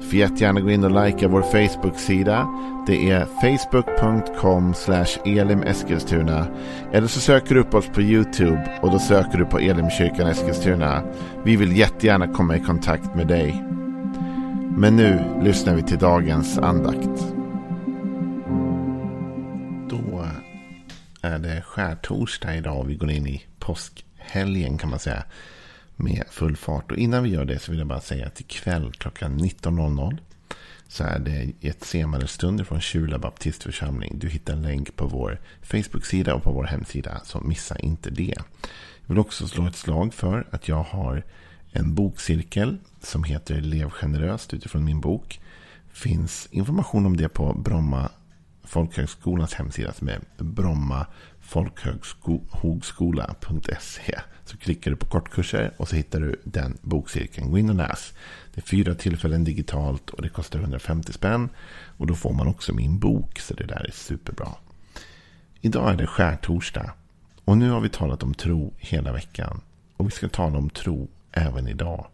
Du får jättegärna gå in och likea vår Facebook-sida. Det är facebook.com elimeskilstuna. Eller så söker du upp oss på YouTube och då söker du på Elimkyrkan Eskilstuna. Vi vill jättegärna komma i kontakt med dig. Men nu lyssnar vi till dagens andakt. Då är det skärtorsdag idag och vi går in i påskhelgen kan man säga med full fart. Och innan vi gör det så vill jag bara säga att ikväll klockan 19.00 så är det ett senare stunder från Kjula baptistförsamling. Du hittar en länk på vår Facebook-sida och på vår hemsida. Så missa inte det. Jag vill också slå ett slag för att jag har en bokcirkel som heter Lev generöst utifrån min bok. finns information om det på Bromma folkhögskolans hemsida som är brommafolkhogskola.se. Så klickar du på kortkurser och så hittar du den bokcirkeln. Gå in och läs. Det är fyra tillfällen digitalt och det kostar 150 spänn. Och då får man också min bok så det där är superbra. Idag är det skärtorsdag. Och nu har vi talat om tro hela veckan. Och vi ska tala om tro även idag.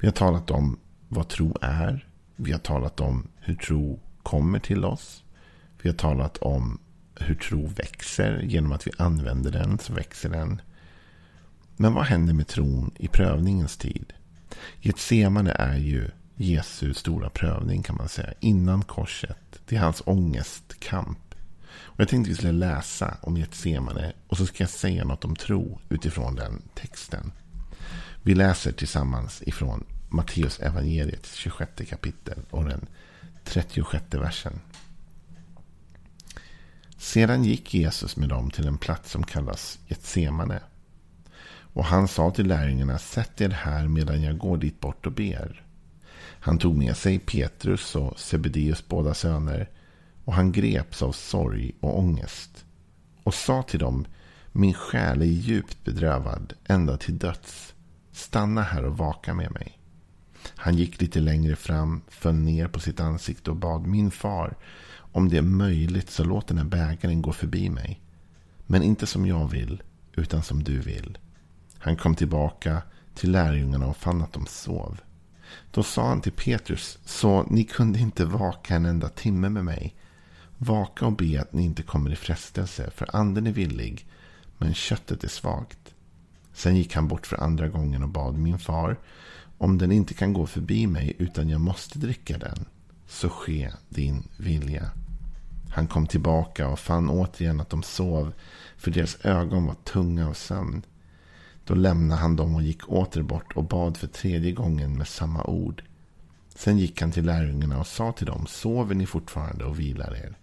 Vi har talat om vad tro är. Vi har talat om hur tro kommer till oss. Vi har talat om hur tro växer. Genom att vi använder den så växer den. Men vad händer med tron i prövningens tid? Getsemane är ju Jesu stora prövning kan man säga. Innan korset. Det är hans ångestkamp. Och jag tänkte vi skulle läsa om Getsemane. Och så ska jag säga något om tro utifrån den texten. Vi läser tillsammans ifrån Matteus evangeliet 26 kapitel och den 36 versen. Sedan gick Jesus med dem till en plats som kallas Getsemane. Och han sa till lärjungarna, sätt er här medan jag går dit bort och ber. Han tog med sig Petrus och Sebedeus båda söner och han greps av sorg och ångest och sa till dem, min själ är djupt bedrövad ända till döds. Stanna här och vaka med mig. Han gick lite längre fram, föll ner på sitt ansikte och bad min far, om det är möjligt så låt den här bägaren gå förbi mig. Men inte som jag vill, utan som du vill. Han kom tillbaka till lärjungarna och fann att de sov. Då sa han till Petrus, så ni kunde inte vaka en enda timme med mig. Vaka och be att ni inte kommer i frestelse, för anden är villig, men köttet är svagt. Sen gick han bort för andra gången och bad min far, om den inte kan gå förbi mig utan jag måste dricka den, så ske din vilja. Han kom tillbaka och fann återigen att de sov, för deras ögon var tunga av sömn. Då lämnade han dem och gick åter bort och bad för tredje gången med samma ord. Sen gick han till lärjungarna och sa till dem, sover ni fortfarande och vilar er?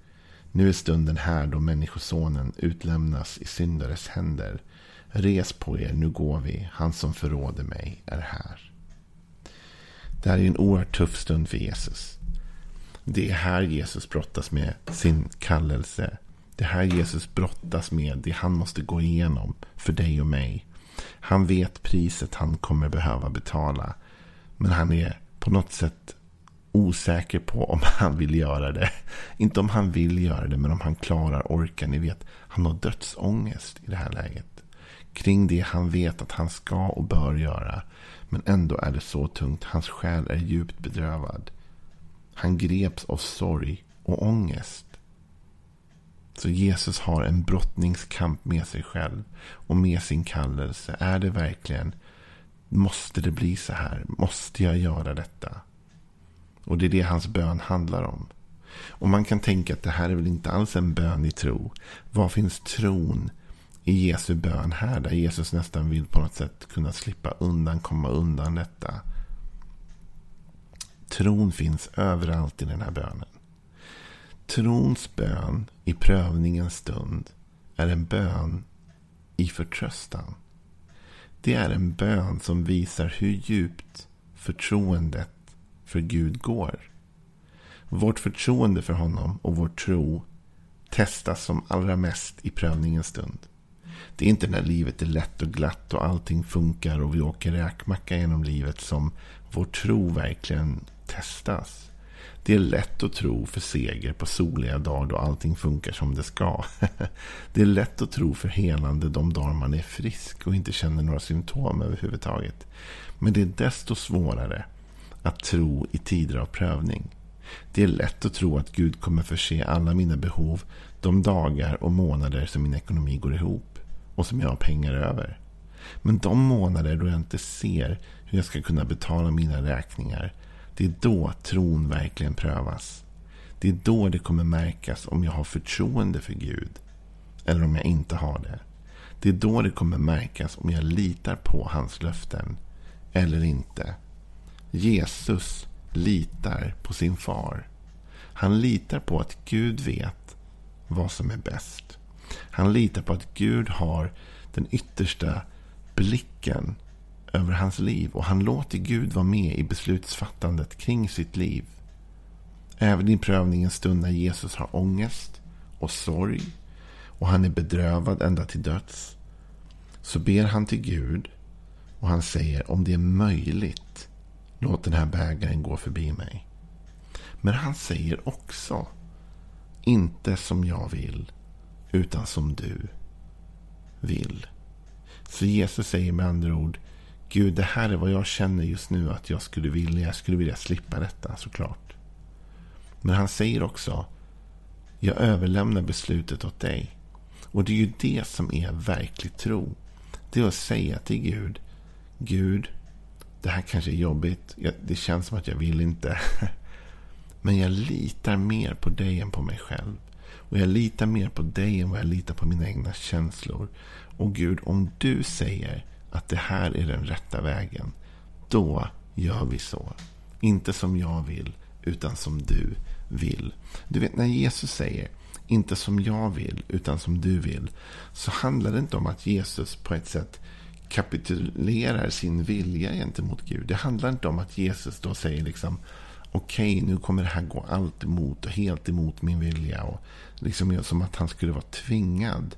Nu är stunden här då Människosonen utlämnas i syndares händer. Res på er, nu går vi. Han som förråder mig är här. Det här är en oerhört tuff stund för Jesus. Det är här Jesus brottas med sin kallelse. Det är här Jesus brottas med det han måste gå igenom för dig och mig. Han vet priset han kommer behöva betala. Men han är på något sätt osäker på om han vill göra det. Inte om han vill göra det, men om han klarar orken. Ni vet, han har dödsångest i det här läget. Kring det han vet att han ska och bör göra. Men ändå är det så tungt. Hans själ är djupt bedrövad. Han greps av sorg och ångest. Så Jesus har en brottningskamp med sig själv och med sin kallelse. Är det verkligen, måste det bli så här? Måste jag göra detta? Och det är det hans bön handlar om. Och man kan tänka att det här är väl inte alls en bön i tro. Var finns tron i Jesu bön här? Där Jesus nästan vill på något sätt kunna slippa undan, komma undan detta. Tron finns överallt i den här bönen. Trons bön i prövningens stund är en bön i förtröstan. Det är en bön som visar hur djupt förtroendet för Gud går. Vårt förtroende för honom och vår tro testas som allra mest i prövningens stund. Det är inte när livet är lätt och glatt och allting funkar och vi åker räkmacka genom livet som vår tro verkligen testas. Det är lätt att tro för seger på soliga dagar då allting funkar som det ska. Det är lätt att tro för helande de dagar man är frisk och inte känner några symptom överhuvudtaget. Men det är desto svårare att tro i tider av prövning. Det är lätt att tro att Gud kommer förse alla mina behov de dagar och månader som min ekonomi går ihop och som jag har pengar över. Men de månader då jag inte ser hur jag ska kunna betala mina räkningar, det är då tron verkligen prövas. Det är då det kommer märkas om jag har förtroende för Gud eller om jag inte har det. Det är då det kommer märkas om jag litar på hans löften eller inte. Jesus litar på sin far. Han litar på att Gud vet vad som är bäst. Han litar på att Gud har den yttersta blicken över hans liv. Och han låter Gud vara med i beslutsfattandet kring sitt liv. Även i prövningens stund när Jesus har ångest och sorg och han är bedrövad ända till döds. Så ber han till Gud och han säger om det är möjligt låt den här bägaren gå förbi mig. Men han säger också inte som jag vill utan som du vill. Så Jesus säger med andra ord Gud, det här är vad jag känner just nu att jag skulle vilja. Jag skulle vilja slippa detta såklart. Men han säger också jag överlämnar beslutet åt dig. Och det är ju det som är verklig tro. Det är att säga till Gud Gud, det här kanske är jobbigt. Det känns som att jag vill inte. Men jag litar mer på dig än på mig själv. Och jag litar mer på dig än vad jag litar på mina egna känslor. Och Gud, om du säger att det här är den rätta vägen. Då gör vi så. Inte som jag vill, utan som du vill. Du vet när Jesus säger inte som jag vill, utan som du vill. Så handlar det inte om att Jesus på ett sätt kapitulerar sin vilja gentemot Gud. Det handlar inte om att Jesus då säger liksom okej, okay, nu kommer det här gå allt emot och helt emot min vilja. Och liksom som att han skulle vara tvingad.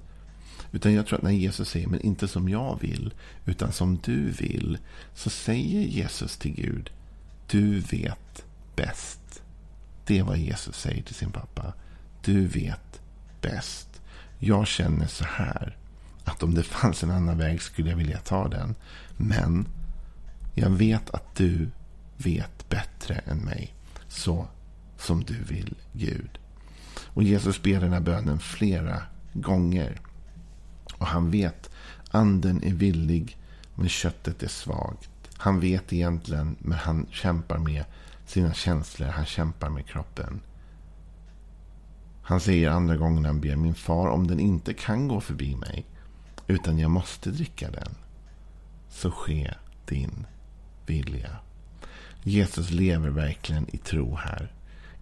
Utan jag tror att när Jesus säger, men inte som jag vill, utan som du vill. Så säger Jesus till Gud, du vet bäst. Det är vad Jesus säger till sin pappa. Du vet bäst. Jag känner så här. Att om det fanns en annan väg skulle jag vilja ta den. Men jag vet att du vet bättre än mig. Så som du vill, Gud. Och Jesus ber den här bönen flera gånger. Och han vet, anden är villig, men köttet är svagt. Han vet egentligen, men han kämpar med sina känslor. Han kämpar med kroppen. Han säger andra gången han ber, min far, om den inte kan gå förbi mig, utan jag måste dricka den, så ske din vilja. Jesus lever verkligen i tro här.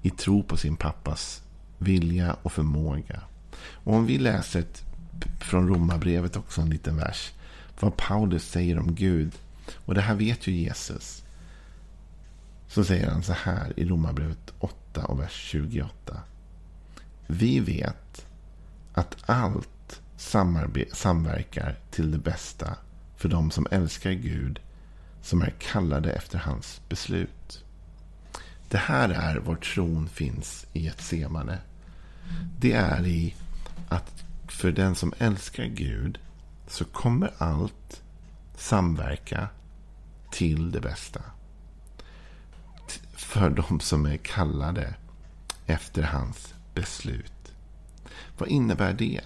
I tro på sin pappas vilja och förmåga. Och om vi läser ett, från Romarbrevet också en liten vers. Vad Paulus säger om Gud. Och det här vet ju Jesus. Så säger han så här i Romarbrevet 8 och vers 28. Vi vet att allt samverkar till det bästa för de som älskar Gud som är kallade efter hans beslut. Det här är var tron finns i ett semane. Det är i att för den som älskar Gud så kommer allt samverka till det bästa. För de som är kallade efter hans beslut. Vad innebär det?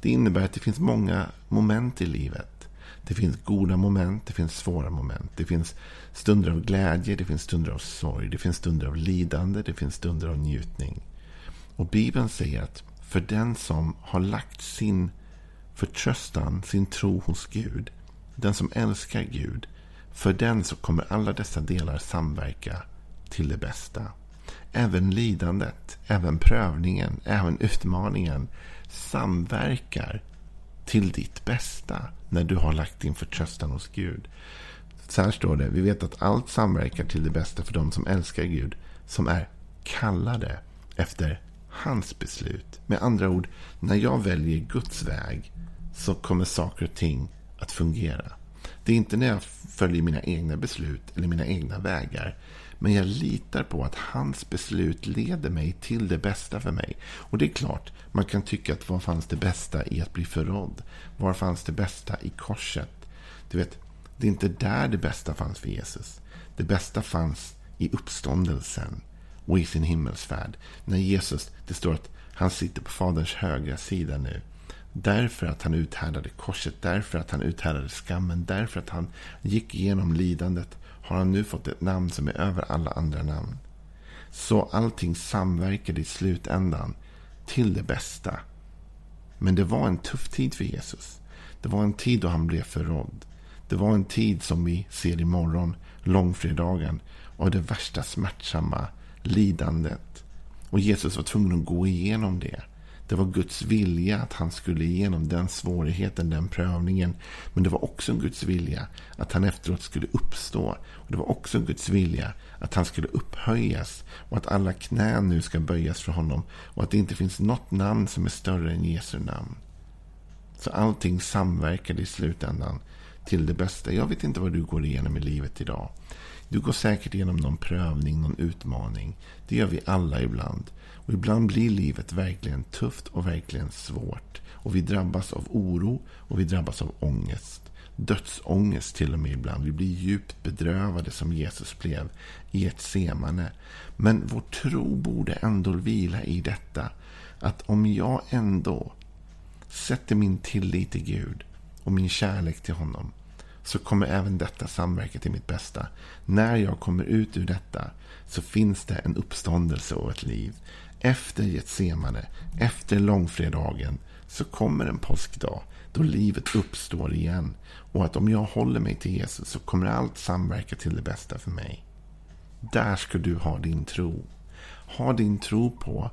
Det innebär att det finns många moment i livet det finns goda moment, det finns svåra moment. Det finns stunder av glädje, det finns stunder av sorg, det finns stunder av lidande, det finns stunder av njutning. Och Bibeln säger att för den som har lagt sin förtröstan, sin tro hos Gud, den som älskar Gud, för den så kommer alla dessa delar samverka till det bästa. Även lidandet, även prövningen, även utmaningen samverkar till ditt bästa när du har lagt din förtröstan hos Gud. Så här står det. Vi vet att allt samverkar till det bästa för de som älskar Gud. Som är kallade efter hans beslut. Med andra ord, när jag väljer Guds väg så kommer saker och ting att fungera. Det är inte när jag följer mina egna beslut eller mina egna vägar. Men jag litar på att hans beslut leder mig till det bästa för mig. Och det är klart, man kan tycka att vad fanns det bästa i att bli förrådd? Var fanns det bästa i korset? Du vet, det är inte där det bästa fanns för Jesus. Det bästa fanns i uppståndelsen och i sin himmelsfärd. När Jesus, det står att han sitter på Faderns högra sida nu. Därför att han uthärdade korset, därför att han uthärdade skammen, därför att han gick igenom lidandet har han nu fått ett namn som är över alla andra namn. Så allting samverkade i slutändan till det bästa. Men det var en tuff tid för Jesus. Det var en tid då han blev förrådd. Det var en tid som vi ser imorgon, långfredagen, av det värsta smärtsamma lidandet. Och Jesus var tvungen att gå igenom det. Det var Guds vilja att han skulle igenom den svårigheten, den prövningen. Men det var också Guds vilja att han efteråt skulle uppstå. Och Det var också Guds vilja att han skulle upphöjas och att alla knän nu ska böjas för honom. Och att det inte finns något namn som är större än Jesu namn. Så allting samverkade i slutändan till det bästa. Jag vet inte vad du går igenom i livet idag. Du går säkert igenom någon prövning, någon utmaning. Det gör vi alla ibland. Och ibland blir livet verkligen tufft och verkligen svårt. Och vi drabbas av oro och vi drabbas av ångest. Dödsångest till och med ibland. Vi blir djupt bedrövade som Jesus blev i ett semane. Men vår tro borde ändå vila i detta. Att om jag ändå sätter min tillit till Gud och min kärlek till honom så kommer även detta samverka till mitt bästa. När jag kommer ut ur detta så finns det en uppståndelse och ett liv. Efter Getsemane, efter långfredagen, så kommer en påskdag då livet uppstår igen. Och att om jag håller mig till Jesus så kommer allt samverka till det bästa för mig. Där ska du ha din tro. Ha din tro på,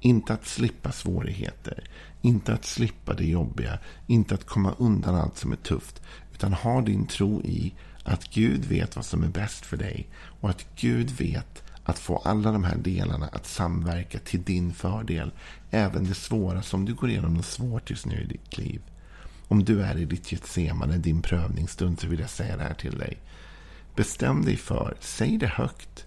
inte att slippa svårigheter, inte att slippa det jobbiga, inte att komma undan allt som är tufft, utan ha din tro i att Gud vet vad som är bäst för dig och att Gud vet att få alla de här delarna att samverka till din fördel. Även det svåra som du går igenom något svårt just nu i ditt liv. Om du är i ditt Getsemane, din prövningsstund, så vill jag säga det här till dig. Bestäm dig för, säg det högt.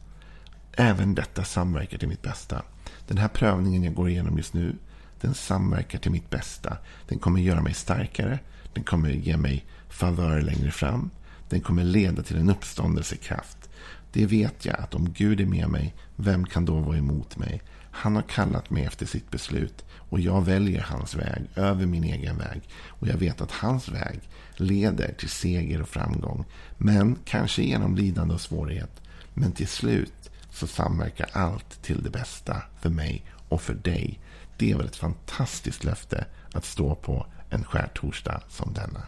Även detta samverkar till mitt bästa. Den här prövningen jag går igenom just nu, den samverkar till mitt bästa. Den kommer göra mig starkare. Den kommer ge mig favör längre fram. Den kommer leda till en uppståndelsekraft. Det vet jag att om Gud är med mig, vem kan då vara emot mig? Han har kallat mig efter sitt beslut och jag väljer hans väg över min egen väg. Och jag vet att hans väg leder till seger och framgång. Men kanske genom lidande och svårighet. Men till slut så samverkar allt till det bästa för mig och för dig. Det är väl ett fantastiskt löfte att stå på en skärtorsdag som denna.